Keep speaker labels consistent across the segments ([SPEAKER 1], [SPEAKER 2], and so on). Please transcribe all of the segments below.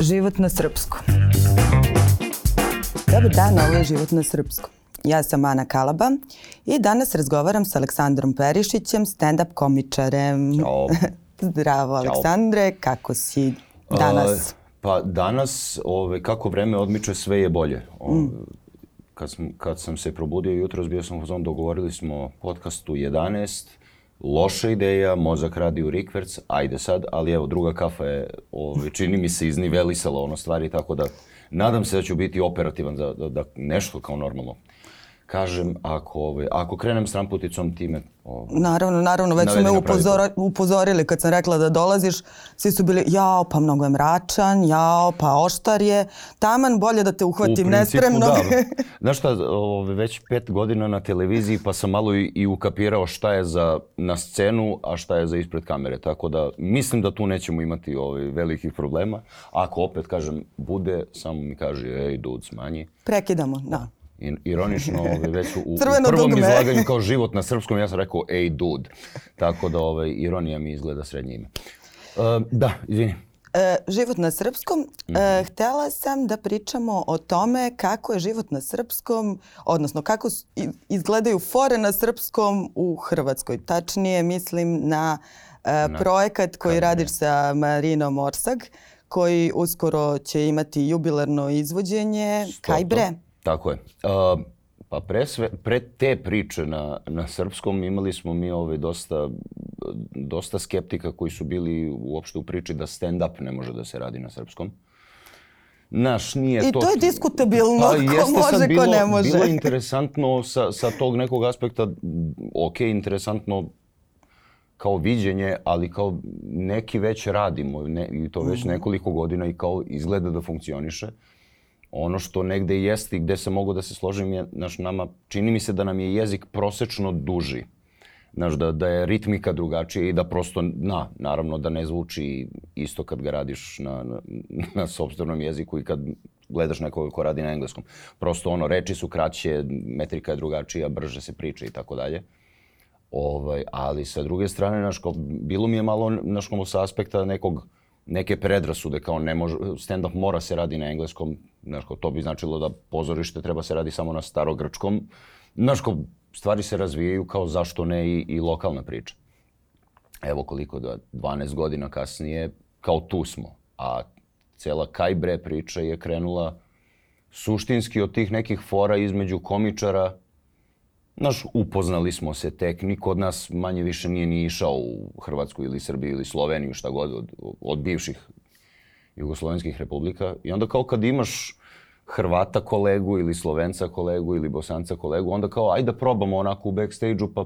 [SPEAKER 1] Život na srpskom. Dobar dan, ovo je Život na srpskom. Ja sam Ana Kalaba i danas razgovaram sa Aleksandrom Perišićem, stand-up komičarem.
[SPEAKER 2] Ćao.
[SPEAKER 1] Zdravo, Aleksandre, kako si danas?
[SPEAKER 2] A, pa danas, ove, kako vreme odmiče, sve je bolje. Ove, mm. kad, sam, kad sam se probudio jutros, bio sam u zonu, dogovorili smo podcastu 11, loša ideja, mozak radi u rikverc, ajde sad, ali evo, druga kafa je, ove, čini mi se, iznivelisala ono stvari, tako da nadam se da ću biti operativan da, da, da nešto kao normalno kažem, ako, ovaj, ako krenem s ramputicom time...
[SPEAKER 1] Ovaj, naravno, naravno, već su me upozora, upozorili kad sam rekla da dolaziš, svi su bili, jao, pa mnogo je mračan, jao, pa oštar je, taman bolje da te uhvatim u principu, nespremno. Da,
[SPEAKER 2] znaš šta, ovaj, već pet godina na televiziji pa sam malo i, i ukapirao šta je za na scenu, a šta je za ispred kamere, tako da mislim da tu nećemo imati ovaj, velikih problema. Ako opet, kažem, bude, samo mi kaže, ej, dud, smanji.
[SPEAKER 1] Prekidamo, da
[SPEAKER 2] ironično ovaj, već u, u prvom dugme. izlaganju kao život na srpskom ja sam rekao ej dude. Tako da ovaj, ironija mi izgleda srednje ime. Uh, da, izvini.
[SPEAKER 1] E, život na srpskom. Mm -hmm. e, htela sam da pričamo o tome kako je život na srpskom, odnosno kako izgledaju fore na srpskom u Hrvatskoj. Tačnije mislim na, e, na projekat koji Kaj radiš sa Marinom Orsag, koji uskoro će imati jubilarno izvođenje. Kaj bre?
[SPEAKER 2] Tako je. Uh, pa pre, sve, pre te priče na, na srpskom imali smo mi ove dosta, dosta skeptika koji su bili uopšte u priči da stand-up ne može da se radi na srpskom. Naš, nije
[SPEAKER 1] I to... I to je diskutabilno, pa, ko može,
[SPEAKER 2] bilo,
[SPEAKER 1] ko ne može.
[SPEAKER 2] Bilo interesantno sa, sa tog nekog aspekta, ok, interesantno kao viđenje, ali kao neki već radimo ne, i to već -hmm. nekoliko godina i kao izgleda da funkcioniše. Uh, Ono što negde jeste i gde se mogu da se složim je, znaš, nama, čini mi se da nam je jezik prosečno duži. Znaš, da, da je ritmika drugačija i da prosto, na, naravno da ne zvuči isto kad ga radiš na, na, na sobstvenom jeziku i kad gledaš nekoga ko radi na engleskom. Prosto ono, reči su kraće, metrika je drugačija, brže se priča i tako dalje. Ovaj, ali sa druge strane, znaš, kao, bilo mi je malo, kao sa aspekta nekog, neke predrasude kao ne može, stand-up mora se radi na engleskom, znaš, kao, to bi značilo da pozorište treba se radi samo na starogrčkom. Znaš, kao, stvari se razvijaju kao zašto ne i, i lokalna priča. Evo koliko da 12 godina kasnije, kao tu smo. A cela Kajbre priča je krenula suštinski od tih nekih fora između komičara. Znaš, upoznali smo se tek, niko od nas manje više nije ni išao u Hrvatsku ili Srbiju ili Sloveniju, šta god, od, od bivših jugoslovenskih republika. I onda kao kad imaš Hrvata kolegu ili Slovenca kolegu ili Bosanca kolegu, onda kao ajde da probamo onako u backstage-u pa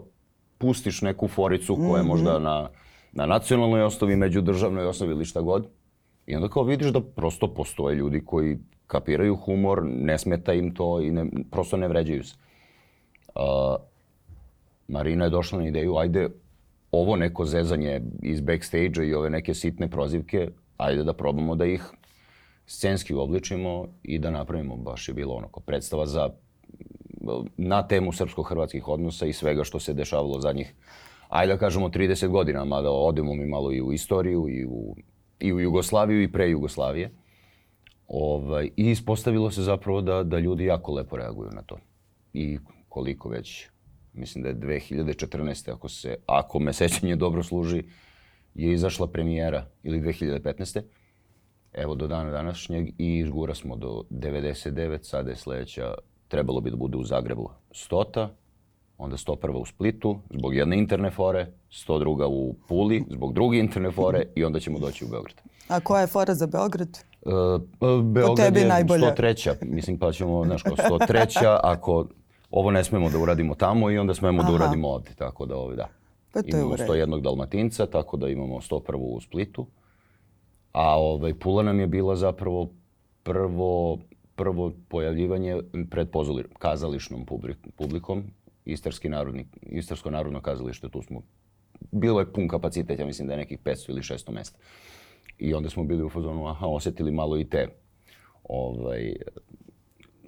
[SPEAKER 2] pustiš neku foricu koja je možda mhm. na, na nacionalnoj osnovi, međudržavnoj osnovi ili šta god. I onda kao vidiš da prosto postoje ljudi koji kapiraju humor, ne smeta im to i ne, prosto ne vređaju se. Uh, Marina je došla na ideju, ajde ovo neko zezanje iz backstage-a i ove neke sitne prozivke, ajde da probamo da ih scenski obličimo i da napravimo. Baš je bilo onako predstava za na temu srpsko-hrvatskih odnosa i svega što se dešavalo zadnjih, ajde da kažemo 30 godina, mada odemo mi malo i u istoriju i u, i u Jugoslaviju i pre Jugoslavije. Ovaj, I ispostavilo se zapravo da, da ljudi jako lepo reaguju na to. I koliko već, mislim da je 2014. ako, se, ako me sećanje dobro služi, je izašla premijera ili 2015 evo do dana današnjeg i izgura smo do 99, sada je sledeća, trebalo bi da bude u Zagrebu stota, onda 101. u Splitu zbog jedne interne fore, 102. u Puli zbog druge interne fore i onda ćemo doći u Beograd.
[SPEAKER 1] A koja je fora za Beograd?
[SPEAKER 2] Uh, Beograd je najbolja. 103. Mislim pa ćemo, znaš, kao 103. ako ovo ne smemo da uradimo tamo i onda smemo da Aha. da uradimo ovde, tako da ovde, da. Pa to imamo 101. Dalmatinca, tako da imamo 101. u Splitu. A ovaj, Pula nam je bila zapravo prvo, prvo pojavljivanje pred pozoli, kazališnom publikom. Istarski narodni, Istarsko narodno kazalište, tu smo, bilo je pun kapacitet, ja mislim da je nekih 500 ili 600 mesta. I onda smo bili u fazonu, aha, osetili malo i te ovaj,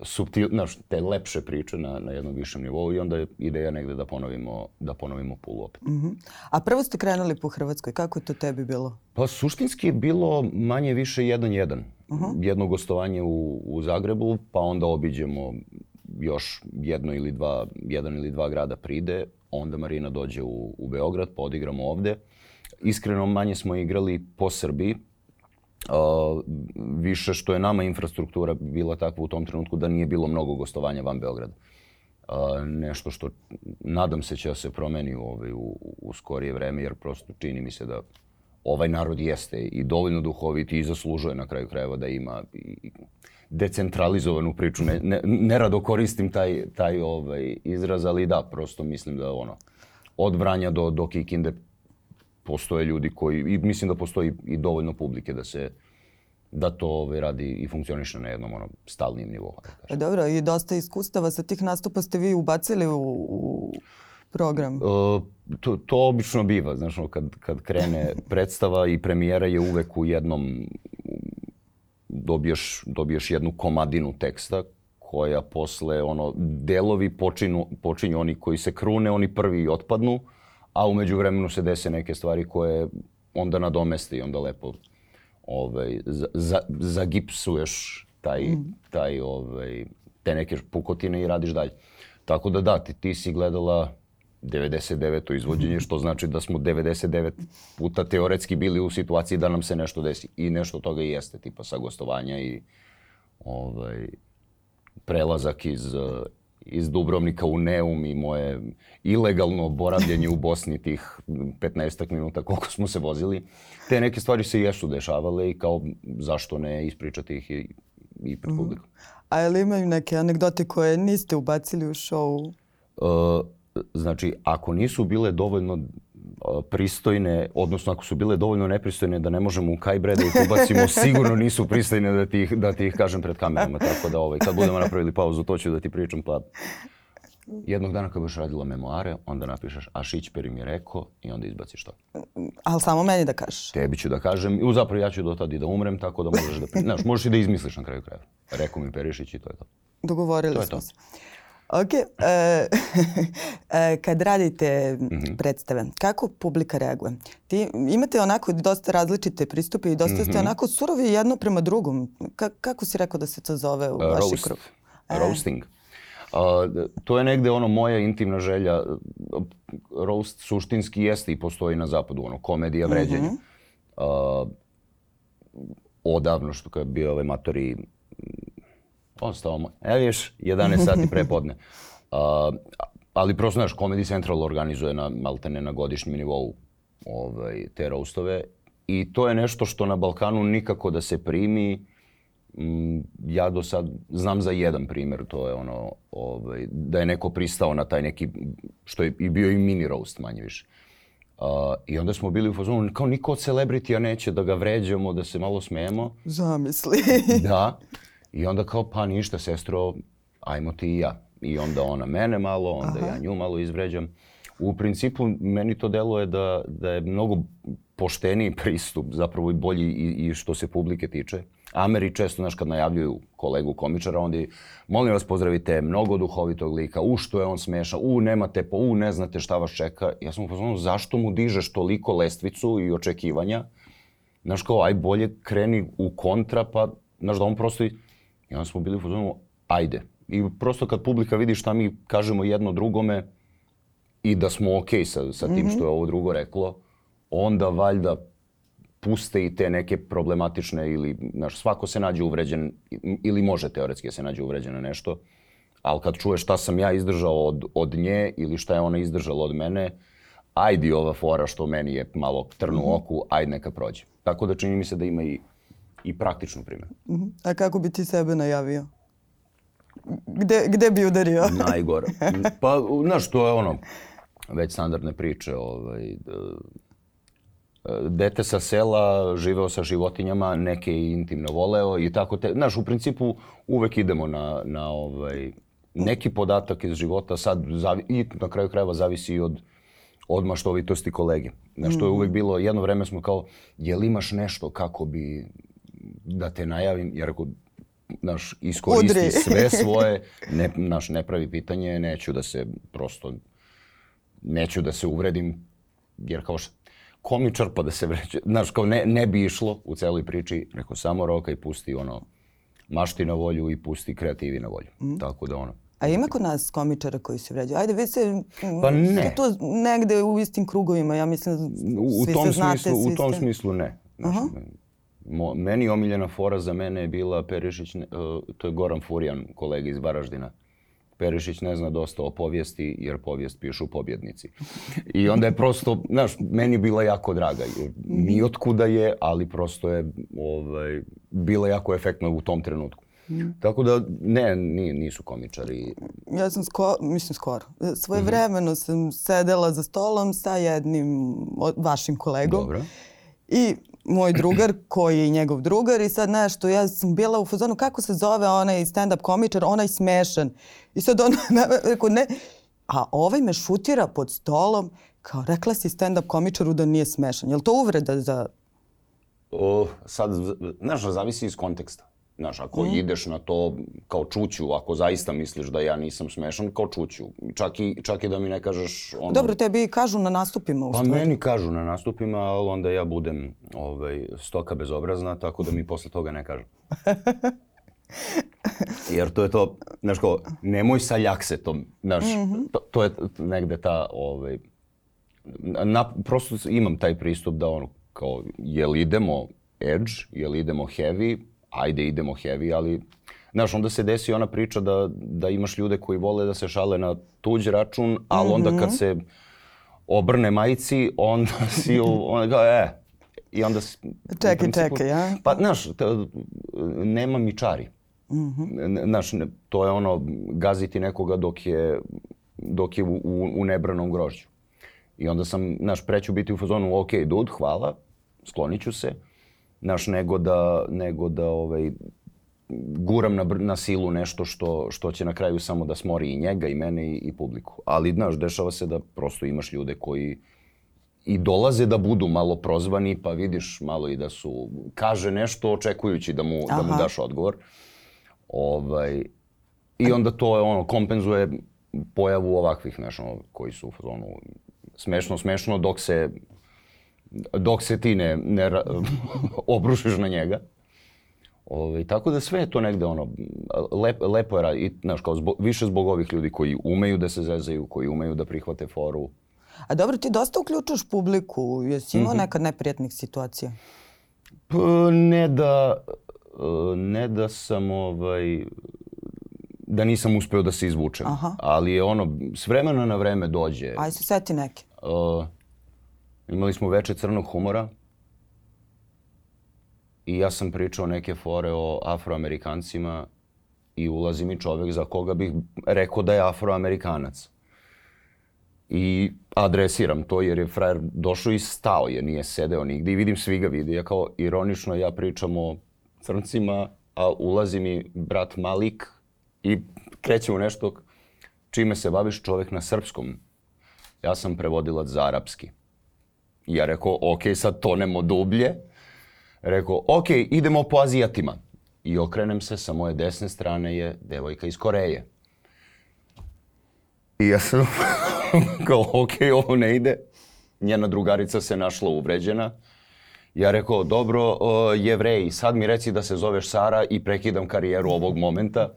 [SPEAKER 2] subtil, znaš, te lepše priče na, na jednom višem nivou i onda je ideja negde da ponovimo, da ponovimo Pulu opet. Mm
[SPEAKER 1] -hmm. A prvo ste krenuli po Hrvatskoj, kako je to tebi bilo?
[SPEAKER 2] Pa suštinski je bilo manje više jedan jedan. jedno gostovanje u, u Zagrebu, pa onda obiđemo još jedno ili dva, jedan ili dva grada pride, onda Marina dođe u, u Beograd, pa odigramo ovde. Iskreno manje smo igrali po Srbiji, Uh, više što je nama infrastruktura bila takva u tom trenutku da nije bilo mnogo gostovanja van Beograda. Uh, nešto što nadam se će da se promeni ovaj, u, u skorije vreme jer prosto čini mi se da ovaj narod jeste i dovoljno duhovit i zaslužuje na kraju krajeva da ima i decentralizovanu priču. Ne, ne, nerado koristim taj, taj ovaj izraz, ali da, prosto mislim da ono, od Vranja do, do Kikinde postoje ljudi koji, i mislim da postoji i dovoljno publike da se da to ovaj, radi i funkcioniše na jednom ono, stalnim nivou.
[SPEAKER 1] Da Dobro, i dosta iskustava sa tih nastupa ste vi ubacili u, u program? Uh,
[SPEAKER 2] to, to obično biva, znaš, kad, kad krene predstava i premijera je uvek u jednom, dobiješ, dobiješ jednu komadinu teksta koja posle, ono, delovi počinu, počinju oni koji se krune, oni prvi otpadnu, a umeđu vremenu se dese neke stvari koje onda nadomeste i onda lepo ovaj, za, za, zagipsuješ taj, mm. taj, ovaj, te neke pukotine i radiš dalje. Tako da da, ti, ti si gledala 99. izvođenje, što znači da smo 99 puta teoretski bili u situaciji da nam se nešto desi. I nešto toga i jeste, tipa sa gostovanja i ovaj, prelazak iz, iz Dubrovnika u Neum i moje ilegalno boravljenje u Bosni tih 15 minuta koliko smo se vozili. Te neke stvari se jesu dešavale i kao zašto ne ispričati ih i, i pred mhm. publikom.
[SPEAKER 1] A je li imaju neke anegdote koje niste ubacili u show? Uh,
[SPEAKER 2] znači, ako nisu bile dovoljno pristojne, odnosno ako su bile dovoljno nepristojne da ne možemo u kaj bre da ih ubacimo, sigurno nisu pristojne da ti, da ti ih kažem pred kamerama. Tako da ovaj, kad budemo napravili pauzu, to ću da ti pričam. Pa jednog dana kad budeš radila memoare, onda napišeš a Šićperi mi je rekao i onda izbaciš to.
[SPEAKER 1] Ali samo meni da kažeš.
[SPEAKER 2] Tebi ću da kažem. I zapravo ja ću do tada i da umrem, tako da možeš da... Znaš, možeš i da izmisliš na kraju kraja. Rekao mi Perišić i to je to.
[SPEAKER 1] Dogovorili
[SPEAKER 2] to
[SPEAKER 1] smo se. Ok. E, e, kad radite mm -hmm. predstave, kako publika reaguje? Ti imate onako dosta različite pristupe i dosta mm -hmm. ste mhm. onako surovi jedno prema drugom. Ka kako si rekao da se to zove u uh, vašoj krugu?
[SPEAKER 2] E. Roasting. Uh, to je negde ono moja intimna želja. Roast suštinski jeste i postoji na zapadu, ono komedija vređenja. Mm -hmm. uh, odavno što je bio ovaj matori ostao moj. Evo viš, 11 sati prepodne. Uh, ali prosto, znaš, Comedy Central organizuje na maltene na godišnjem nivou ovaj, te roastove i to je nešto što na Balkanu nikako da se primi. Mm, ja do sad znam za jedan primjer, to je ono, ovaj, da je neko pristao na taj neki, što je i bio i mini roast manje više. Uh, I onda smo bili u fazonu, kao niko od celebritija neće da ga vređamo, da se malo smijemo.
[SPEAKER 1] Zamisli.
[SPEAKER 2] da. I onda kao, pa ništa, sestro, ajmo ti i ja. I onda ona mene malo, onda Aha. ja nju malo izvređam. U principu, meni to deluje da, da je mnogo pošteniji pristup, zapravo i bolji i, i što se publike tiče. Ameri često, znaš, kad najavljuju kolegu komičara, onda je, molim vas pozdravite mnogo duhovitog lika, u što je on smešan, u nemate po, u ne znate šta vas čeka. Ja sam upoznao, zašto mu dižeš toliko lestvicu i očekivanja? Znaš, kao, aj bolje kreni u kontra, pa, znaš, da on prosto I onda smo bili u fazonu, ajde. I prosto kad publika vidi šta mi kažemo jedno drugome i da smo okej okay sa, sa tim mm -hmm. što je ovo drugo reklo, onda valjda puste i te neke problematične ili, znaš, svako se nađe uvređen ili može teoretski da se nađe uvređen na nešto, ali kad čuješ šta sam ja izdržao od, od nje ili šta je ona izdržala od mene, ajde ova fora što meni je malo trnu mhm. oku, ajde neka prođe. Tako da čini mi se da ima i i praktičnu primjenu. Uh
[SPEAKER 1] -huh. A kako bi ti sebe najavio? Gde, gde bi udario?
[SPEAKER 2] Najgore. Pa, znaš, to je ono, već standardne priče. Ovaj, dete sa sela, živeo sa životinjama, neke intimno voleo i tako te. Znaš, u principu uvek idemo na, na ovaj, neki podatak iz života, sad zavi, i na kraju krajeva zavisi i od od maštovitosti kolege. Znaš, to je uvek bilo, jedno vreme smo kao, jel imaš nešto kako bi da te najavim, jer ako naš, iskoristi Udri. sve svoje, ne, naš, ne pravi pitanje, neću da se prosto, neću da se uvredim, jer kao što, komičar pa da se vreće. Znaš, kao ne, ne bi išlo u celoj priči. Rekao, samo roka i pusti ono, mašti na volju i pusti kreativi na volju. Mm. Tako da ono,
[SPEAKER 1] A ima kod nas komičara koji se vređaju? Ajde, vi se
[SPEAKER 2] Pa ne.
[SPEAKER 1] tu negde u istim krugovima, ja mislim
[SPEAKER 2] u
[SPEAKER 1] svi
[SPEAKER 2] tom
[SPEAKER 1] se znate,
[SPEAKER 2] smislu, u tom
[SPEAKER 1] ste...
[SPEAKER 2] smislu ne. Znaš, mo, meni omiljena fora za mene je bila Perišić, uh, to je Goran Furjan, kolega iz Varaždina. Perišić ne zna dosta o povijesti, jer povijest pišu pobjednici. I onda je prosto, znaš, meni je bila jako draga. Ni otkuda je, ali prosto je ovaj, bila jako efektna u tom trenutku. Tako da, ne, ni, nisu komičari.
[SPEAKER 1] Ja sam skoro, mislim skoro, svoje vremeno sam sedela za stolom sa jednim vašim kolegom.
[SPEAKER 2] Dobro.
[SPEAKER 1] I moj drugar koji je njegov drugar i sad nešto, ja sam bila u fazonu kako se zove onaj stand-up komičar, onaj smešan. I sad on rekao ne, a ovaj me šutira pod stolom kao rekla si stand-up komičaru da nije smešan. Je li to uvreda za...
[SPEAKER 2] O, sad, znaš, zavisi iz konteksta. Znaš, ako ideš na to kao čuću, ako zaista misliš da ja nisam smešan, kao čuću. Čak i, čak i da mi ne kažeš ono...
[SPEAKER 1] Dobro, tebi kažu na nastupima u
[SPEAKER 2] Pa
[SPEAKER 1] stvari.
[SPEAKER 2] meni kažu na nastupima, ali onda ja budem ovaj, stoka bezobrazna, tako da mi posle toga ne kažu. Jer to je to, znaš kao, nemoj sa ljaksetom, znaš, to, to je negde ta, ovaj, na, prosto imam taj pristup da ono, kao, jel idemo edge, jel idemo heavy, ajde idemo heavy, ali, znaš, onda se desi ona priča da, da imaš ljude koji vole da se šale na tuđ račun, ali onda kad se obrne majici, onda si onda kao, e, i onda... s- u
[SPEAKER 1] Čekaj,
[SPEAKER 2] principu-
[SPEAKER 1] čekaj, a?
[SPEAKER 2] Pa, znaš, nema mi čari. N- Znaš, ne- to je ono, gaziti nekoga dok je, dok je u, u, u nebranom grožđu. I onda sam, znaš, preću biti u fazonu, ok, dud, hvala, sklonit ću se, znaš, nego da, nego da ovaj, guram na, na silu nešto što, što će na kraju samo da smori i njega, i mene, i, i publiku. Ali, znaš, dešava se da prosto imaš ljude koji i dolaze da budu malo prozvani, pa vidiš malo i da su, kaže nešto očekujući da mu, da mu
[SPEAKER 1] Aha.
[SPEAKER 2] daš odgovor. Ovaj, I onda to je ono, kompenzuje pojavu ovakvih, znaš, ono, koji su fazonu smešno, smešno, dok se, dok se ti ne, ne obrušiš na njega. Ovaj, tako da sve je to negde ono, lep, lepo je i, znaš, kao zbog, više zbog ovih ljudi koji umeju da se zezaju, koji umeju da prihvate foru.
[SPEAKER 1] A dobro, ti dosta uključuješ publiku. Jesi imao nekad neprijatnih situacija?
[SPEAKER 2] P, ne da, e, ne da sam ovaj, da nisam uspeo da se izvučem.
[SPEAKER 1] Aha.
[SPEAKER 2] Ali je ono, s vremena na vreme dođe.
[SPEAKER 1] Aj se seti neke.
[SPEAKER 2] Uh, imali smo veče crnog humora i ja sam pričao neke fore o afroamerikancima i ulazi mi čovek za koga bih rekao da je afroamerikanac. I adresiram to jer je frajer došao i stao je, nije sedeo nigde i vidim svi ga vide. Ja kao ironično ja pričam o crncima, a ulazi mi brat Malik i krećemo nešto čime se baviš čovek na srpskom. Ja sam prevodilac za arapski. Ja rekao, ok, sad tonemo dublje. Rekao, ok, idemo po Azijatima. I okrenem se, sa moje desne strane je devojka iz Koreje. I ja sam kao, ok, ovo ne ide. Njena drugarica se našla uvređena. Ja rekao, dobro, o, jevreji, sad mi reci da se zoveš Sara i prekidam karijeru ovog momenta.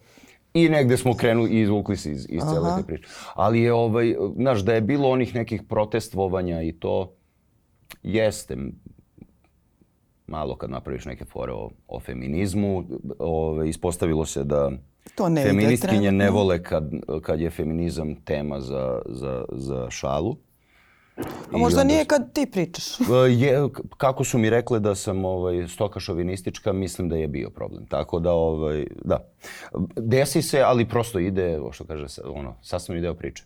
[SPEAKER 2] I negde smo krenuli i izvukli se iz, iz cele te priče. Ali je, ovaj, znaš, da je bilo onih nekih protestvovanja i to, jeste malo kad napraviš neke fore o, o feminizmu, ovaj, ispostavilo se da
[SPEAKER 1] To ne
[SPEAKER 2] feministkinje ne vole kad, kad je feminizam tema za, za, za šalu.
[SPEAKER 1] A možda
[SPEAKER 2] onda
[SPEAKER 1] nije kad ti pričaš.
[SPEAKER 2] E, Je, kako su mi rekle da sam ovaj, stoka šovinistička, mislim da je bio problem. Tako da, ovaj, da. Desi se, ali prosto ide, o što kaže, ono, sastavni deo priče.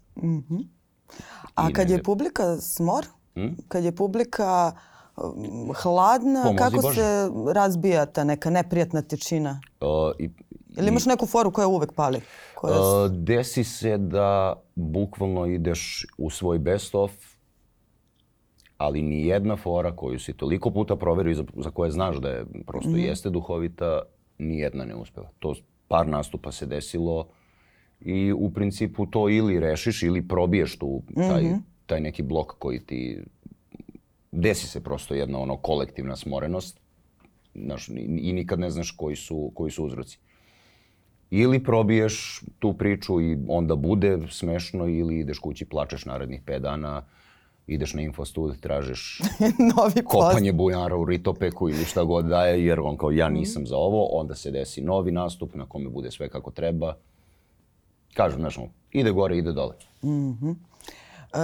[SPEAKER 1] A
[SPEAKER 2] I
[SPEAKER 1] kad je
[SPEAKER 2] negde-
[SPEAKER 1] publika smor, kad je publika um, hladna,
[SPEAKER 2] Pomozi
[SPEAKER 1] kako
[SPEAKER 2] Bože.
[SPEAKER 1] se razbija ta neka neprijatna tišina?
[SPEAKER 2] Uh, i,
[SPEAKER 1] Ili imaš neku foru koja uvek pali? Koja...
[SPEAKER 2] Uh, desi se da bukvalno ideš u svoj best of, ali ni jedna fora koju si toliko puta proverio i za, za koje znaš da je prosto jeste duhovita, ni jedna ne uspeva. To par nastupa se desilo i u principu to ili rešiš ili probiješ tu taj, taj neki blok koji ti desi se prosto jedna ono kolektivna smorenost znaš, i, nikad ne znaš koji su, koji su uzroci. Ili probiješ tu priču i onda bude smešno ili ideš kući plačeš narednih 5 dana ideš na infostud, tražiš
[SPEAKER 1] Novi
[SPEAKER 2] kopanje bujara u Ritopeku ili šta god daje, jer on kao ja nisam za ovo, onda se desi novi nastup na kome bude sve kako treba. Kažem, znaš, ide gore, ide dole.
[SPEAKER 1] Mm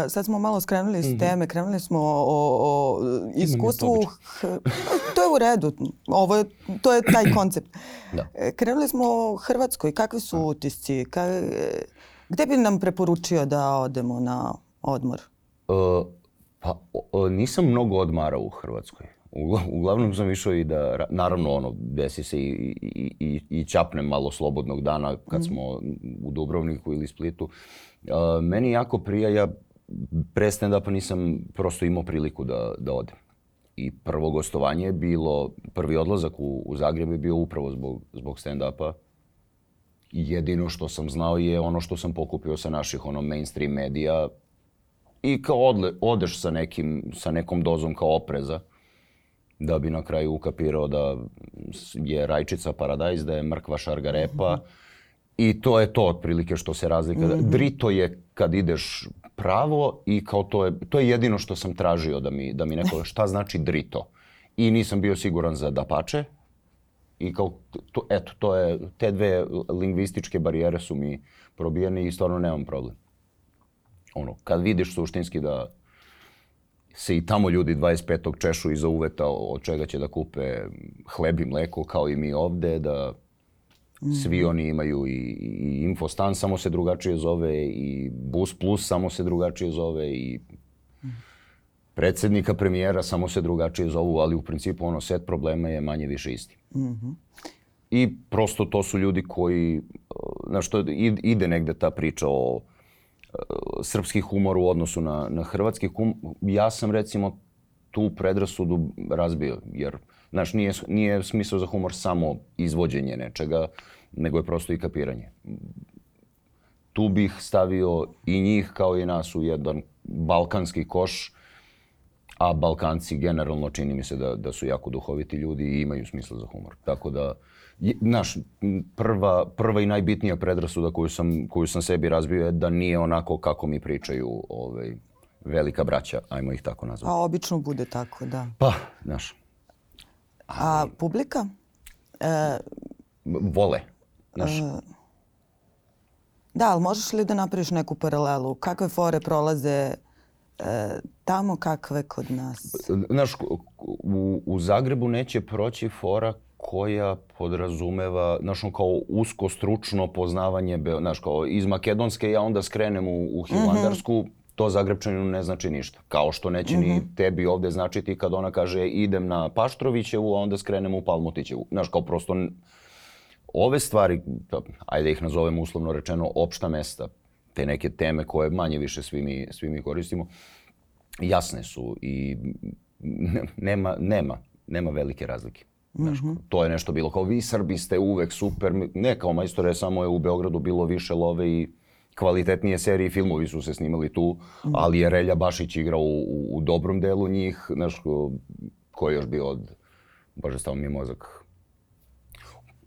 [SPEAKER 1] sad smo malo skrenuli s teme, krenuli smo o, o iskustvu. To je u redu, ovo je, to je taj koncept.
[SPEAKER 2] Da.
[SPEAKER 1] E, Krenuli smo o Hrvatskoj, kakvi su utisci? Ka, e, gde bi nam preporučio da odemo na odmor?
[SPEAKER 2] Uh, pa o- nisam mnogo odmarao u Hrvatskoj. Ugla- Uglavnom sam išao i da, ra- naravno ono, desi se i, i, i, i čapnem malo slobodnog dana kad smo u Dubrovniku ili Splitu. Uh, meni jako prija, ja pre stand-upa nisam prosto imao priliku da, da odem. I prvo gostovanje je bilo, prvi odlazak u, u Zagreb je bio upravo zbog, zbog stand-upa. Jedino što sam znao je ono što sam pokupio sa naših ono mainstream medija i kao odle, odeš sa, nekim, sa nekom dozom kao opreza da bi na kraju ukapirao da je rajčica paradajz, da je mrkva šargarepa i to je to otprilike što se razlika. Drito je kad ideš pravo i kao to je, to je jedino što sam tražio da mi, da mi neko, šta znači drito. I nisam bio siguran za dapače, i kao, to, eto, to je, te dve lingvističke barijere su mi probijene i stvarno nemam problem. Ono, kad vidiš suštinski da se i tamo ljudi 25. češu iza uveta od čega će da kupe hleb i mleko kao i mi ovde, da svi oni imaju i, i infostan samo se drugačije zove i bus plus samo se drugačije zove i predsednika premijera samo se drugačije zovu, ali u principu ono set problema je manje više isti. I prosto to su ljudi koji, uh, znaš, to id- ide negde ta priča o uh, srpski humor u odnosu na, na hrvatski humor. Ja sam recimo tu predrasudu razbio, jer, znaš, nije, nije smisao za humor samo izvođenje nečega, nego je prosto i kapiranje. Tu bih stavio i njih kao i nas u jedan balkanski koš, a Balkanci generalno čini mi se da, da su jako duhoviti ljudi i imaju smisla za humor. Tako da, m, prva, prva i najbitnija predrasuda koju sam, koju sam sebi razbio je da nije onako kako mi pričaju ovaj, velika braća, ajmo ih tako nazvati.
[SPEAKER 1] A obično bude tako, da.
[SPEAKER 2] Pa, znaš,
[SPEAKER 1] A publika? E,
[SPEAKER 2] vole. Znaš,
[SPEAKER 1] da, ali možeš li da napraviš neku paralelu? Kakve fore prolaze e, tamo, kakve kod nas?
[SPEAKER 2] Znaš, u, u Zagrebu neće proći fora koja podrazumeva, znaš, kao usko stručno poznavanje, znaš, kao iz Makedonske ja onda skrenem u, u Hilandarsku, to Zagrebčaninu ne znači ništa. Kao što neće ni tebi ovde značiti kad ona kaže idem na Paštrovićevu, a onda skrenem u Palmotićevu. Znaš, kao prosto ove stvari, pa, ajde da ih nazovemo uslovno rečeno, opšta mesta, te neke teme koje manje više svi mi, svi mi koristimo, jasne su i ne- nema, nema, nema velike razlike. Znaš, to je nešto bilo kao vi Srbi ste uvek super, ne kao majstore, samo je u Beogradu bilo više love i kvalitetnije serije i filmovi su se snimali tu, ali je Relja Bašić igrao u, u, u dobrom delu njih, znaš, ko, ko je još bio od, bože, stao mi je mozak,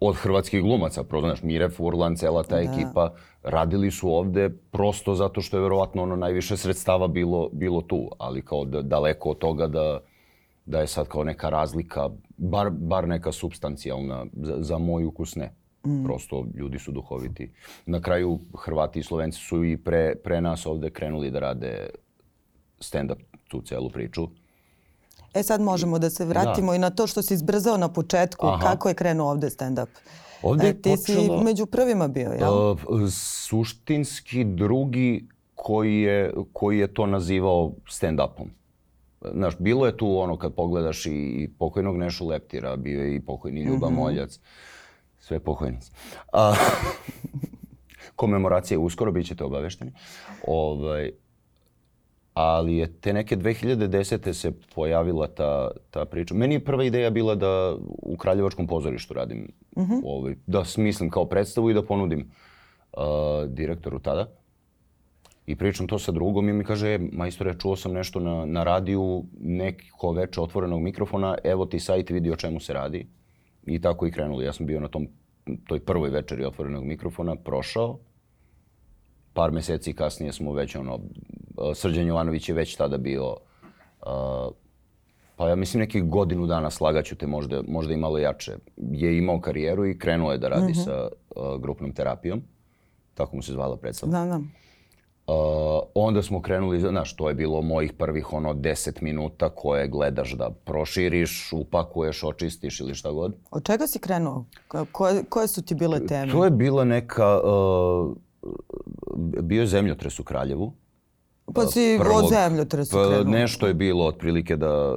[SPEAKER 2] od hrvatskih glumaca, pro, znaš, Mire Furlan, cela ta ekipa, radili su ovde prosto zato što je verovatno ono najviše sredstava bilo, bilo tu, ali kao da, daleko od toga da, da je sad kao neka razlika, bar, bar neka substancijalna, za, za moj ukus ne. Prosto ljudi su duhoviti. Na kraju Hrvati i Slovenci su i pre, pre nas ovde krenuli da rade stand-up tu celu priču.
[SPEAKER 1] E sad možemo da se vratimo i na to što si izbrzao na početku,
[SPEAKER 2] Aha.
[SPEAKER 1] kako je krenuo ovde stand-up.
[SPEAKER 2] Ovde je
[SPEAKER 1] E, ti si
[SPEAKER 2] počelo-
[SPEAKER 1] među prvima bio, jel?
[SPEAKER 2] Uh, suštinski drugi koji je, koji je to nazivao stand-upom. Znaš, bilo je tu ono kad pogledaš i, i pokojnog Nešu Leptira, bio je i pokojni Ljuba Moljac, sve pokojnici. A, komemoracije uskoro, bit ćete obavešteni. Ovaj, ali je te neke 2010. se pojavila ta, ta priča. Meni je prva ideja bila da u Kraljevačkom pozorištu radim, ovaj, da smislim kao predstavu i da ponudim uh, direktoru tada. I pričam to sa drugom i mi kaže, e, majstore, čuo sam nešto na, na radiju, neko veče otvorenog mikrofona, evo ti sajt, vidi o čemu se radi. I tako i krenuli. Ja sam bio na tom, toj prvoj večeri otvorenog mikrofona, prošao. Par meseci kasnije smo već, ono, Srđan Jovanović je već tada bio, uh, pa ja mislim nekih godinu dana slagaću te možda, možda i malo jače. Je imao karijeru i krenuo je da radi mm -hmm. sa uh, grupnom terapijom. Tako mu se zvala predstava.
[SPEAKER 1] Da, da.
[SPEAKER 2] Uh, onda smo krenuli, znaš, to je bilo mojih prvih ono 10 minuta koje gledaš da proširiš, upakuješ, očistiš ili šta god.
[SPEAKER 1] Od čega si krenuo? Koje, koje su ti bile teme?
[SPEAKER 2] To je bila neka, uh, bio je zemljotres u Kraljevu.
[SPEAKER 1] Pa si prvog, od zemljotresa pa krenuo.
[SPEAKER 2] Nešto je bilo otprilike da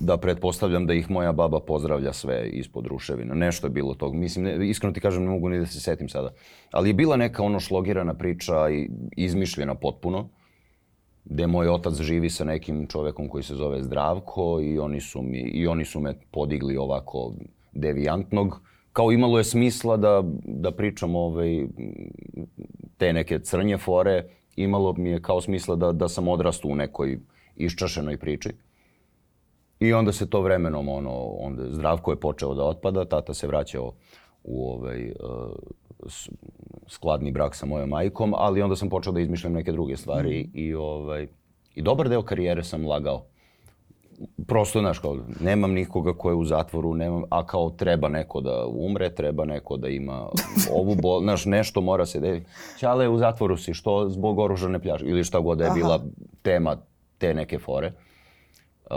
[SPEAKER 2] da pretpostavljam da ih moja baba pozdravlja sve ispod ruševina. Nešto je bilo tog. Mislim, ne, iskreno ti kažem, ne mogu ni da se setim sada. Ali je bila neka ono šlogirana priča i izmišljena potpuno gde moj otac živi sa nekim čovekom koji se zove Zdravko i oni su, mi, i oni su me podigli ovako devijantnog. Kao imalo je smisla da, da pričam ovaj, te neke crnje fore, imalo mi je kao smisla da, da sam odrastu u nekoj iščašenoj priči. I onda se to vremenom, ono, onda Zdravko je počeo da otpada, tata se vraćao u ovaj, uh, skladni brak sa mojom majkom, ali onda sam počeo da izmišljam neke druge stvari mm. i, ovaj, i dobar deo karijere sam lagao. Prosto, znaš, kao, nemam nikoga ko je u zatvoru, nemam, a kao treba neko da umre, treba neko da ima ovu bol, znaš, nešto mora se da... Ćale, u zatvoru si, što zbog oružane pljačke, ili šta god da je Aha. bila tema te neke fore. Uh,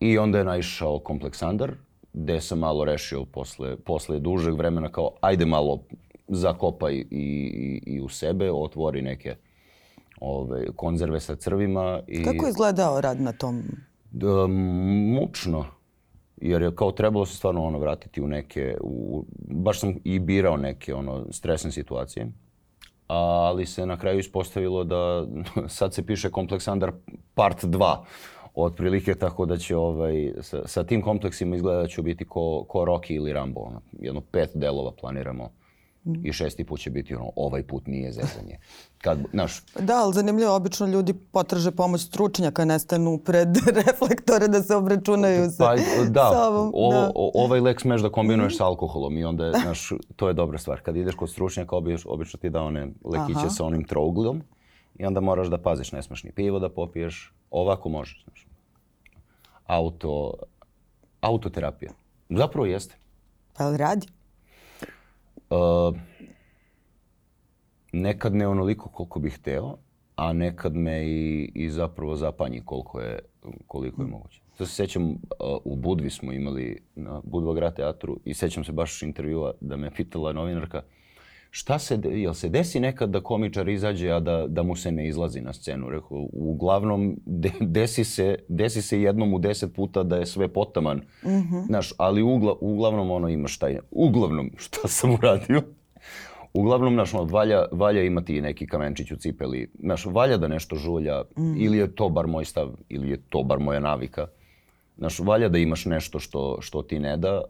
[SPEAKER 2] I onda je naišao Kompleksandar, gde sam malo rešio posle, posle dužeg vremena kao ajde malo zakopaj i, i, i u sebe, otvori neke ove, konzerve sa crvima. I,
[SPEAKER 1] Kako je izgledao rad na tom?
[SPEAKER 2] Mučno. Jer je kao trebalo se stvarno ono vratiti u neke, u, baš sam i birao neke ono stresne situacije. Ali se na kraju ispostavilo da sad se piše Kompleksandar part 2 otprilike, tako da će ovaj, sa, sa tim kompleksima izgleda da ću biti ko, ko Rocky ili Rambo. Ono, jedno pet delova planiramo i šesti put će biti ono, ovaj put nije zezanje. Kad, naš...
[SPEAKER 1] Da, ali zanimljivo, obično ljudi potraže pomoć stručnjaka, nestanu pred reflektore da se obračunaju sa, pa,
[SPEAKER 2] da,
[SPEAKER 1] sa ovom.
[SPEAKER 2] Ovo, da, ovaj lek smeš da kombinuješ mm. sa alkoholom i onda, znaš, to je dobra stvar. Kad ideš kod stručnjaka, obično, obično ti da one lekiće Aha. sa onim trouglom i onda moraš da paziš, ne smeš ni pivo da popiješ, ovako možeš. Znaš. Auto, autoterapija. Zapravo jeste.
[SPEAKER 1] Pa radi?
[SPEAKER 2] Uh, nekad ne onoliko koliko bih hteo, a nekad me i, i zapravo zapanji koliko je, koliko je moguće. Sad se sećam, uh, u Budvi smo imali na Budva grad teatru i sećam se baš intervjua da me pitala novinarka uh, šta se, jel se desi nekad da komičar izađe, a da, da mu se ne izlazi na scenu? Rekao, uglavnom, de, desi, se, desi se jednom u deset puta da je sve potaman. Mm -hmm. Znaš, ali ugla, uglavnom ono ima šta je. Uglavnom, šta sam uradio? Uglavnom, znaš, ono, valja, valja imati neki kamenčić u cipeli. Znaš, valja da nešto žulja, mm. ili je to bar moj stav, ili je to bar moja navika. Znaš, valja da imaš nešto što, što ti ne da,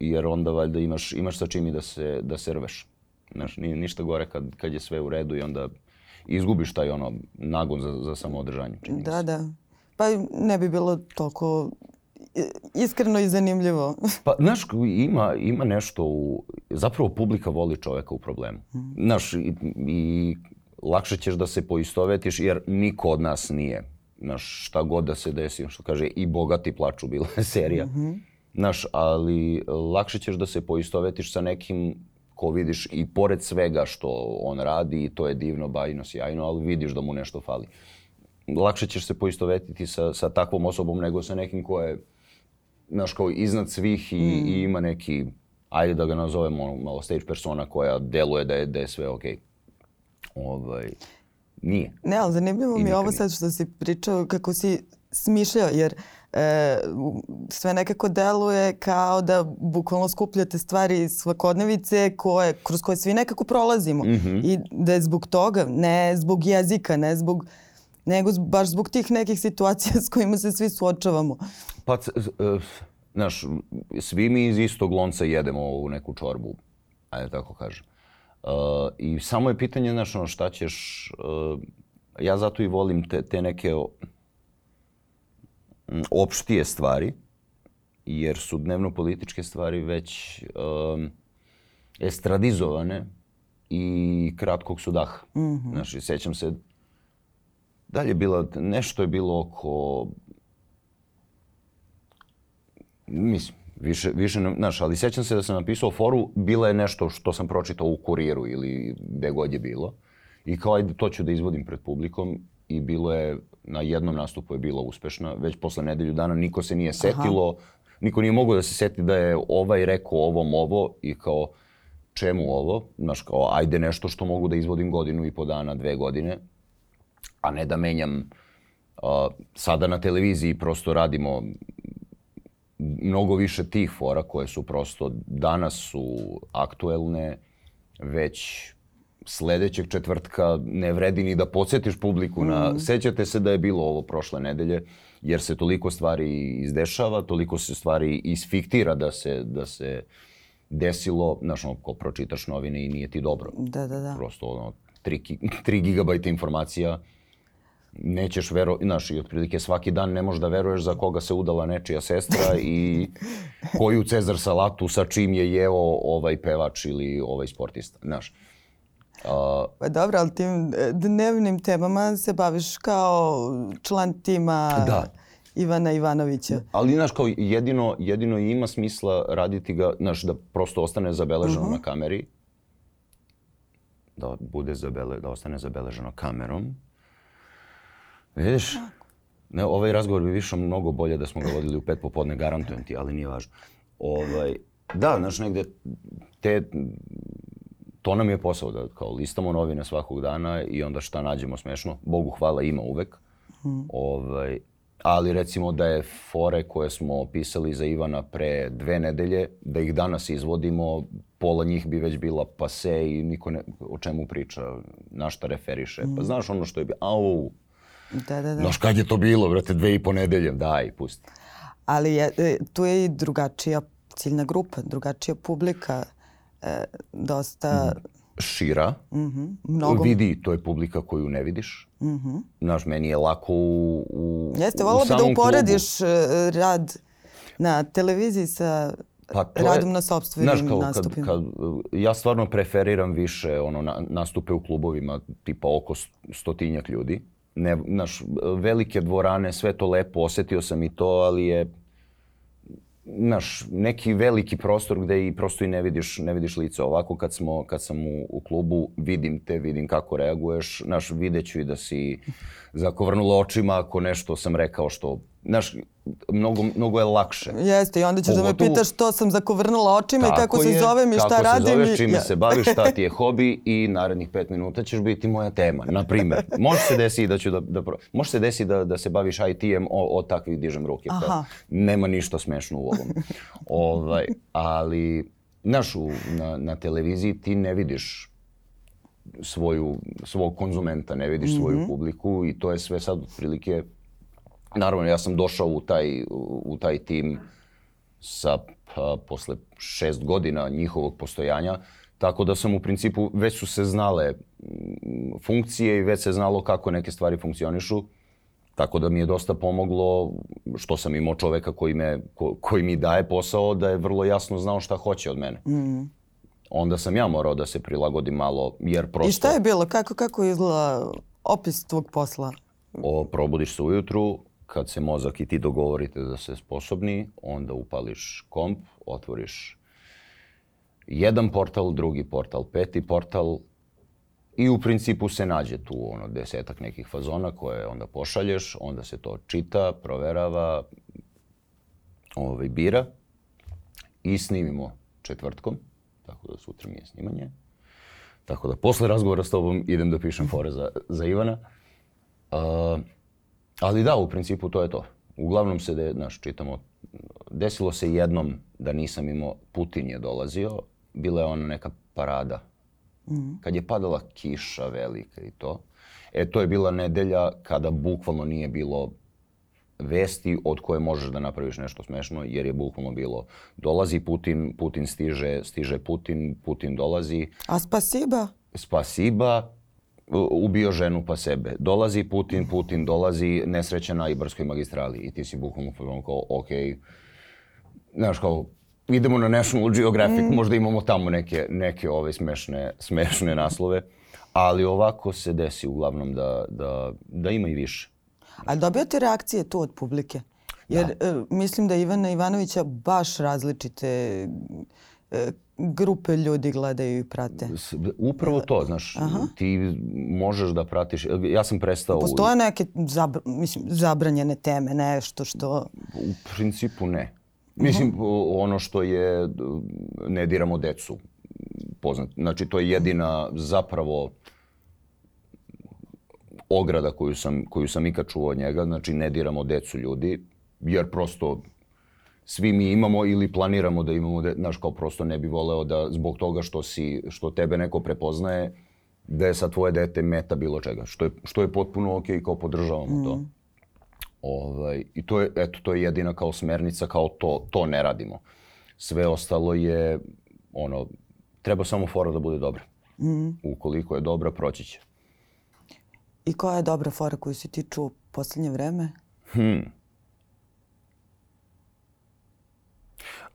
[SPEAKER 2] jer onda valjda imaš, imaš sa čim i da se, da se rveš. Znaš, nije ništa gore kad, kad je sve u redu i onda izgubiš taj ono nagon za, za samoodržanje.
[SPEAKER 1] Da, da. Pa ne bi bilo toliko iskreno i zanimljivo.
[SPEAKER 2] pa, znaš, ima, ima nešto u... Zapravo publika voli čoveka u problemu. Mm. Znaš, i, i lakše ćeš da se poistovetiš jer niko od nas nije. Znaš, šta god da se desi, što kaže, i bogati plaču bila serija. Mm -hmm. Znaš, ali lakše ćeš da se poistovetiš sa nekim ko vidiš i pored svega što on radi i to je divno, bajno, sjajno, ali vidiš da mu nešto fali. Lakše ćeš se poistovetiti sa, sa takvom osobom nego sa nekim ko je, znaš, kao iznad svih i, mm. i ima neki, ajde da ga nazovemo malo stage persona koja deluje da je, da je sve okej. Okay. Ovaj, nije.
[SPEAKER 1] Ne, ali zanimljivo mi je ovo sad što si pričao kako si smišljao, jer e, sve nekako deluje kao da bukvalno skupljate stvari iz svakodnevice koje, kroz koje svi nekako prolazimo. Mm -hmm. I da je zbog toga, ne zbog jezika, ne zbog nego baš zbog tih nekih situacija s kojima se svi suočavamo.
[SPEAKER 2] Pa, uh, znaš, svi mi iz istog lonca jedemo u neku čorbu, ajde tako kažem. Uh, I samo je pitanje, znaš, ono, šta ćeš... Uh, ja zato i volim te, te neke opštije stvari, jer su dnevno-političke stvari već um, estradizovane i kratkog su daha. Mm -hmm. Znači, sećam se, dalje bila, nešto je bilo oko, mislim, više, više, znaš, ali sećam se da sam napisao foru, bila je nešto što sam pročitao u kuriru ili gde god je bilo. I kao, ajde, to ću da izvodim pred publikom i bilo je, na jednom nastupu je bila uspešna, već posle nedelju dana niko se nije setilo, Aha. niko nije mogao da se seti da je ovaj rekao ovom ovo i kao, čemu ovo? Znaš, kao, ajde nešto što mogu da izvodim godinu i po dana, dve godine, a ne da menjam uh, sada na televiziji prosto radimo mnogo više tih fora koje su prosto danas su aktuelne, već sledećeg četvrtka ne vredi ni da podsjetiš publiku na mm. sećate se da je bilo ovo prošle nedelje jer se toliko stvari izdešava, toliko se stvari isfiktira da se da se desilo, znaš, ono, ko pročitaš novine i nije ti dobro.
[SPEAKER 1] Da, da, da.
[SPEAKER 2] Prosto, ono, 3, 3 gigabajta informacija nećeš vero, znaš, i otprilike svaki dan ne možeš da veruješ za koga se udala nečija sestra i koju Cezar salatu sa čim je jeo ovaj pevač ili ovaj sportista, znaš.
[SPEAKER 1] Uh, pa dobro, ali tim e, dnevnim temama se baviš kao član tima da. Ivana Ivanovića.
[SPEAKER 2] Ali, znaš, kao jedino, jedino ima smisla raditi ga, znaš, da prosto ostane zabeleženo uh -huh. na kameri. Da bude zabele, da ostane zabeleženo kamerom. Vidiš? Ne, ovaj razgovor bi više mnogo bolje da smo ga vodili u pet popodne, garantujem ti, ali nije važno. Ovaj, da, znaš, negde te to nam je posao da kao listamo novine svakog dana i onda šta nađemo smešno. Bogu hvala ima uvek. Mm. Ovaj, ali recimo da je fore koje smo pisali za Ivana pre dve nedelje, da ih danas izvodimo, pola njih bi već bila pase i niko ne, o čemu priča, na šta referiše. Mm. Pa znaš ono što je bilo, au, da, da, da. znaš kad je to bilo, brate, dve i po nedelje, daj, pusti.
[SPEAKER 1] Ali je, e, tu je i drugačija ciljna grupa, drugačija publika e, dosta...
[SPEAKER 2] Šira. Mm -hmm. Mnogo... Vidi, to je publika koju ne vidiš. Mm -hmm. Znaš, meni je lako u, u
[SPEAKER 1] Jeste, volila bi da uporediš klubu. E, rad na televiziji sa pa radom je, na sobstvenim znaš, kao, nastupima. Kad, kad,
[SPEAKER 2] ja stvarno preferiram više ono, na, nastupe u klubovima, tipa oko stotinjak ljudi. Ne, znaš, velike dvorane, sve to lepo, osetio sam i to, ali je naš neki veliki prostor gde i prosto i ne vidiš, ne vidiš lice. Ovako kad, smo, kad sam u, u klubu, vidim te, vidim kako reaguješ. Naš, videću i da si zakovrnula očima ako nešto sam rekao što Znaš, mnogo, mnogo je lakše.
[SPEAKER 1] Jeste, i onda ćeš Pogotovo, da me pitaš što sam zakovrnula očima i kako je, se zovem i šta radim. Kako se
[SPEAKER 2] zoveš, čime ja. se baviš, šta ti je hobi i narednih pet minuta ćeš biti moja tema. Na primer, može se desi da ću da, da može se desi da, da se baviš IT-em, o, o takvih dižem ruke. Aha. Nema ništa smešno u ovom. ovaj, ali, znaš, u, na, na televiziji ti ne vidiš svoju, svog konzumenta, ne vidiš mm -hmm. svoju publiku i to je sve sad otprilike Naravno, ja sam došao u taj, u taj tim sa pa, posle šest godina njihovog postojanja, tako da sam u principu, već su se znale funkcije i već se znalo kako neke stvari funkcionišu. Tako da mi je dosta pomoglo što sam imao čoveka koji, me, ko, koji mi daje posao da je vrlo jasno znao šta hoće od mene. Mm. Onda sam ja morao da se prilagodim malo jer prosto...
[SPEAKER 1] I šta je bilo? Kako, kako izgleda opis tvog posla?
[SPEAKER 2] O, probudiš se ujutru, kad se mozak i ti dogovorite da se sposobni, onda upališ komp, otvoriš jedan portal, drugi portal, peti portal i u principu se nađe tu ono desetak nekih fazona koje onda pošalješ, onda se to čita, proverava, ovaj, bira i snimimo četvrtkom, tako da sutra mi je snimanje. Tako da posle razgovora s tobom idem da pišem fore za, za Ivana. Uh, Ali da, u principu to je to. Uglavnom se, de, znaš, čitamo, desilo se jednom da nisam imao, Putin je dolazio, bila je ona neka parada. Mm. Kad je padala kiša velika i to. E, to je bila nedelja kada bukvalno nije bilo vesti od koje možeš da napraviš nešto smešno, jer je bukvalno bilo dolazi Putin, Putin stiže, stiže Putin, Putin dolazi.
[SPEAKER 1] A spasiba?
[SPEAKER 2] Spasiba, ubio ženu pa sebe. Dolazi Putin, Putin dolazi, nesreća na Ibarskoj magistrali. I ti si bukvalno kao, ok, znaš kao, idemo na National Geographic, mm. možda imamo tamo neke, neke ove smešne, smešne naslove. Ali ovako se desi uglavnom da, da, da ima i više.
[SPEAKER 1] A dobijate reakcije tu od publike? Jer da. e, mislim da Ivana Ivanovića baš različite grupe ljudi gledaju i prate.
[SPEAKER 2] Upravo to, znaš, Aha. ti možeš da pratiš, ja sam prestao...
[SPEAKER 1] Postoje neke zabr, mislim, zabranjene teme, nešto što...
[SPEAKER 2] U principu ne. Mislim, uh -huh. ono što je, ne diramo decu, poznat. Znači, to je jedina zapravo ograda koju sam, koju sam ikad čuo od njega. Znači, ne diramo decu ljudi, jer prosto svi mi imamo ili planiramo da imamo, de, znaš, kao prosto ne bi voleo da zbog toga što, si, što tebe neko prepoznaje, da je sa tvoje dete meta bilo čega. Što je, što je potpuno okej, okay, kao podržavamo mm. to. Ovaj, I to je, eto, to je jedina kao smernica, kao to, to ne radimo. Sve ostalo je, ono, treba samo fora da bude dobra. Mm. Ukoliko je dobra, proći će.
[SPEAKER 1] I koja je dobra fora koju si ti čuo poslednje vreme?
[SPEAKER 2] Hmm. Uh,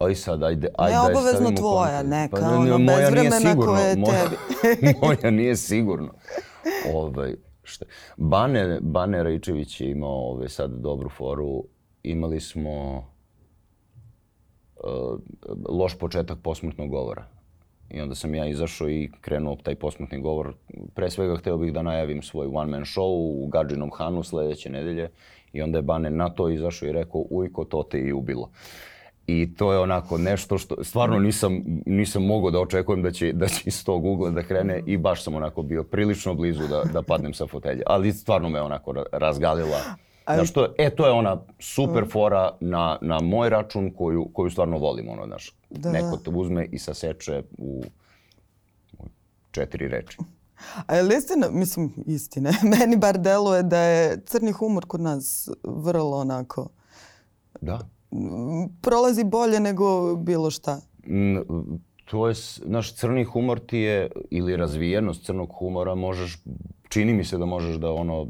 [SPEAKER 2] Aj sad, ajde, ajde.
[SPEAKER 1] Ne obavezno tvoja, neka, pa, ono, moja bez vremena koje je tebi.
[SPEAKER 2] moja nije sigurno. Ovaj, šta. Bane, Bane Rajčević je imao ove, sad dobru foru. Imali smo uh, loš početak posmrtnog govora. I onda sam ja izašao i krenuo taj posmrtni govor. Pre svega hteo bih da najavim svoj one man show u Gadžinom Hanu sledeće nedelje. I onda je Bane na to izašao i rekao, ujko, to te i ubilo. I to je onako nešto što stvarno nisam, nisam mogao da očekujem da će, da će iz tog ugla da krene i baš sam onako bio prilično blizu da, da padnem sa fotelje. Ali stvarno me onako razgalila. Znaš, to, e, to je ona super fora na, na moj račun koju, koju stvarno volim. Ono, znaš, da. neko te uzme i saseče u, u četiri reči.
[SPEAKER 1] A je li istina, mislim istine, meni bar deluje da je crni humor kod nas vrlo onako...
[SPEAKER 2] Da
[SPEAKER 1] prolazi bolje nego bilo šta?
[SPEAKER 2] To je, naš crni humor ti je, ili razvijenost crnog humora možeš, čini mi se da možeš da ono,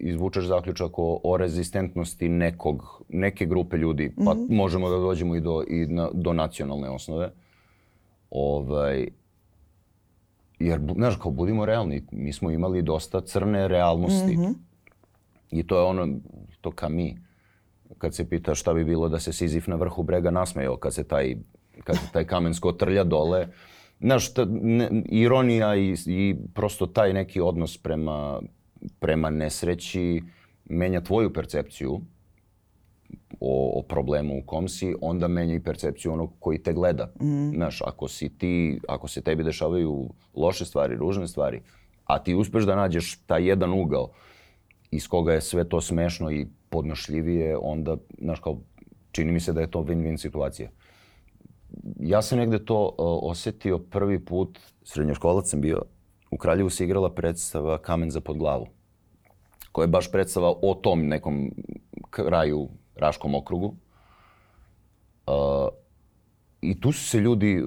[SPEAKER 2] izvučeš zaključak o, o rezistentnosti nekog, neke grupe ljudi, pa mm -hmm. možemo da dođemo i do, i na, do nacionalne osnove. Ovaj, jer, znaš, kao budimo realni, mi smo imali dosta crne realnosti. Mm -hmm. I to je ono, to ka mi kad se pita šta bi bilo da se Sizif na vrhu brega nasmejao kad se taj, kad se taj kamen skotrlja dole. Znaš, ta, ne, ironija i, i prosto taj neki odnos prema, prema nesreći menja tvoju percepciju o, o problemu u kom si, onda menja i percepciju onog koji te gleda. Mm. Znaš, ako si ti, ako se tebi dešavaju loše stvari, ružne stvari, a ti uspeš da nađeš taj jedan ugao iz koga je sve to smešno i podnošljivije, onda, znaš, kao, čini mi se da je to win-win situacija. Ja sam negde to uh, osetio prvi put, srednjoškolac sam bio, u Kraljevu se igrala predstava Kamen za pod glavu, koja je baš predstava o tom nekom kraju, Raškom okrugu. Uh, I tu su se ljudi,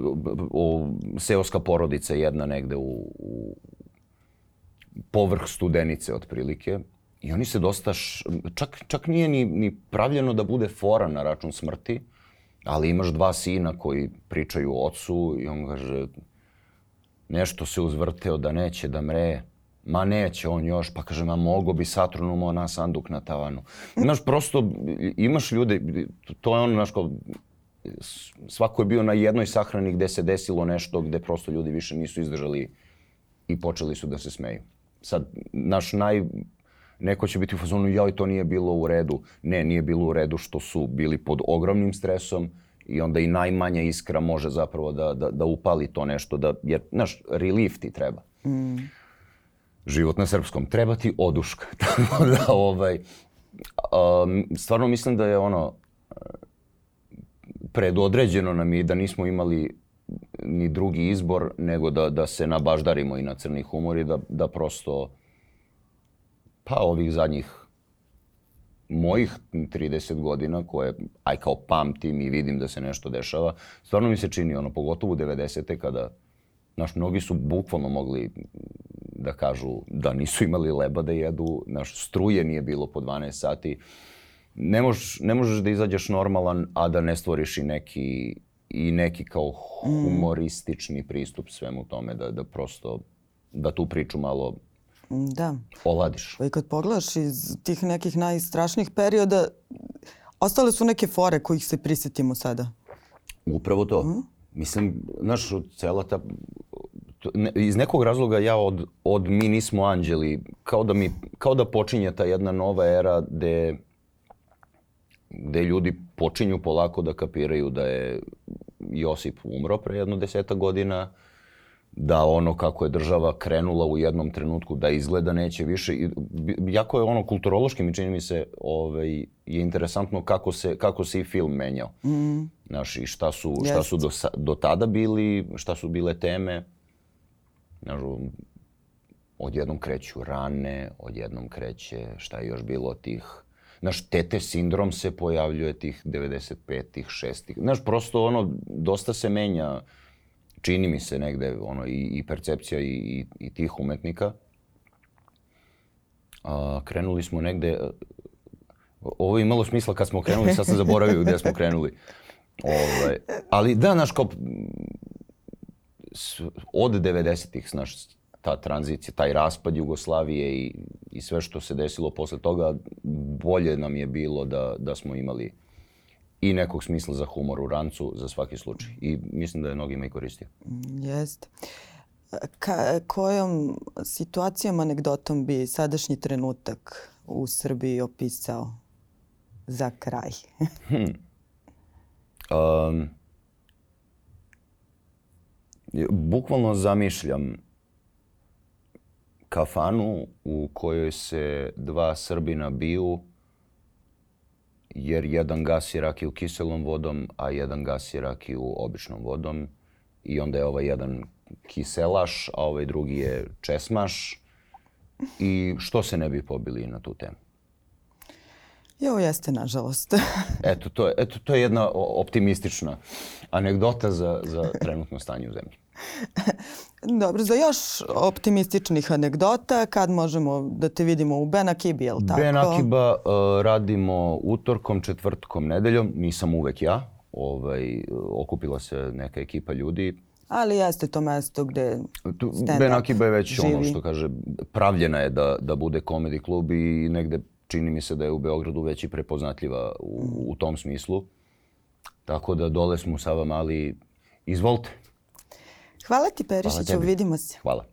[SPEAKER 2] o, seoska porodica jedna negde u, u povrh studenice otprilike, I oni se dosta, š, čak, čak nije ni, ni pravljeno da bude fora na račun smrti, ali imaš dva sina koji pričaju o ocu i on kaže nešto se uzvrteo da neće da mre. Ma neće on još, pa kaže, ma mogo bi satronumo na sanduk na tavanu. Znaš, prosto imaš ljude, to je ono, znaš, kao, svako je bio na jednoj sahrani gde se desilo nešto gde prosto ljudi više nisu izdržali i počeli su da se smeju. Sad, naš naj, Neko će biti u fazonu, joj, to nije bilo u redu. Ne, nije bilo u redu što su bili pod ogromnim stresom i onda i najmanja iskra može zapravo da, da, da upali to nešto, da, jer, znaš, relief ti treba. Mm. Život na srpskom. Treba ti oduška. Tako da, ovaj, um, stvarno mislim da je ono, predodređeno nam je da nismo imali ni drugi izbor nego da, da se nabaždarimo i na crni humor i da, da prosto pa ovih zadnjih mojih 30 godina koje, aj kao pamtim i vidim da se nešto dešava, stvarno mi se čini ono, pogotovo u 90. kada, znaš, mnogi su bukvalno mogli da kažu da nisu imali leba da jedu, naš struje nije bilo po 12 sati. Ne, mož, ne možeš da izađeš normalan, a da ne stvoriš i neki, i neki kao humoristični pristup svemu tome, da, da prosto, da tu priču malo
[SPEAKER 1] Da.
[SPEAKER 2] oladiš.
[SPEAKER 1] Pa i kad pogledaš iz tih nekih najstrašnijih perioda, ostale su neke fore kojih se prisjetimo sada.
[SPEAKER 2] Upravo to. Mislim, znaš, cela ta... Ne, iz nekog razloga ja od, od mi nismo anđeli, kao da, mi, kao da počinje ta jedna nova era gde, gde ljudi počinju polako da kapiraju da je Josip umro pre jedno deseta godina, da ono kako je država krenula u jednom trenutku da izgleda neće više. I, jako je ono kulturološki mi čini mi se ovaj, je interesantno kako se, kako se i film menjao. Mm. Znaš, i šta su, šta su do, do tada bili, šta su bile teme. Znaš, odjednom kreću rane, odjednom kreće šta je još bilo tih Znaš, tete sindrom se pojavljuje tih 95-ih, 6-ih. Znaš, prosto ono, dosta se menja, čini mi se negde, ono, i, i percepcija i, i, i tih umetnika. A, krenuli smo negde, ovo je imalo smisla kad smo krenuli, sad sam zaboravio gde smo krenuli. Ovaj, ali da, znaš, kao, od 90-ih, znaš, ta tranzicija, taj raspad Jugoslavije i, i sve što se desilo posle toga, bolje nam je bilo da, da smo imali i nekog smisla za humor u rancu za svaki slučaj. I mislim da je mnogima i koristio.
[SPEAKER 1] Jeste. Ka, kojom situacijom, anegdotom bi sadašnji trenutak u Srbiji opisao za kraj?
[SPEAKER 2] Um, bukvalno zamišljam kafanu u kojoj se dva Srbina biju jer jedan gasi rakiju kiselom vodom, a jedan gasi rakiju običnom vodom. I onda je ovaj jedan kiselaš, a ovaj drugi je česmaš. I što se ne bi pobili na tu temu?
[SPEAKER 1] Ovo jeste, nažalost.
[SPEAKER 2] Eto, to je, eto, to je jedna optimistična anegdota za, za trenutno stanje u zemlji.
[SPEAKER 1] Dobro, za još optimističnih anegdota, kad možemo da te vidimo u Benakibi, jel tako?
[SPEAKER 2] Ben Akiba uh, radimo utorkom, četvrtkom, nedeljom. Nisam uvek ja. Ovaj, okupila se neka ekipa ljudi.
[SPEAKER 1] Ali jeste to mesto gde stand-up
[SPEAKER 2] ben Akiba je već ono
[SPEAKER 1] živi.
[SPEAKER 2] što kaže, pravljena je da, da bude komedi klub i negde čini mi se da je u Beogradu već i prepoznatljiva u, u tom smislu. Tako da dole smo Sava Mali. Izvolite.
[SPEAKER 1] Hvala ti, Perišiću, vidimo se.
[SPEAKER 2] Hvala.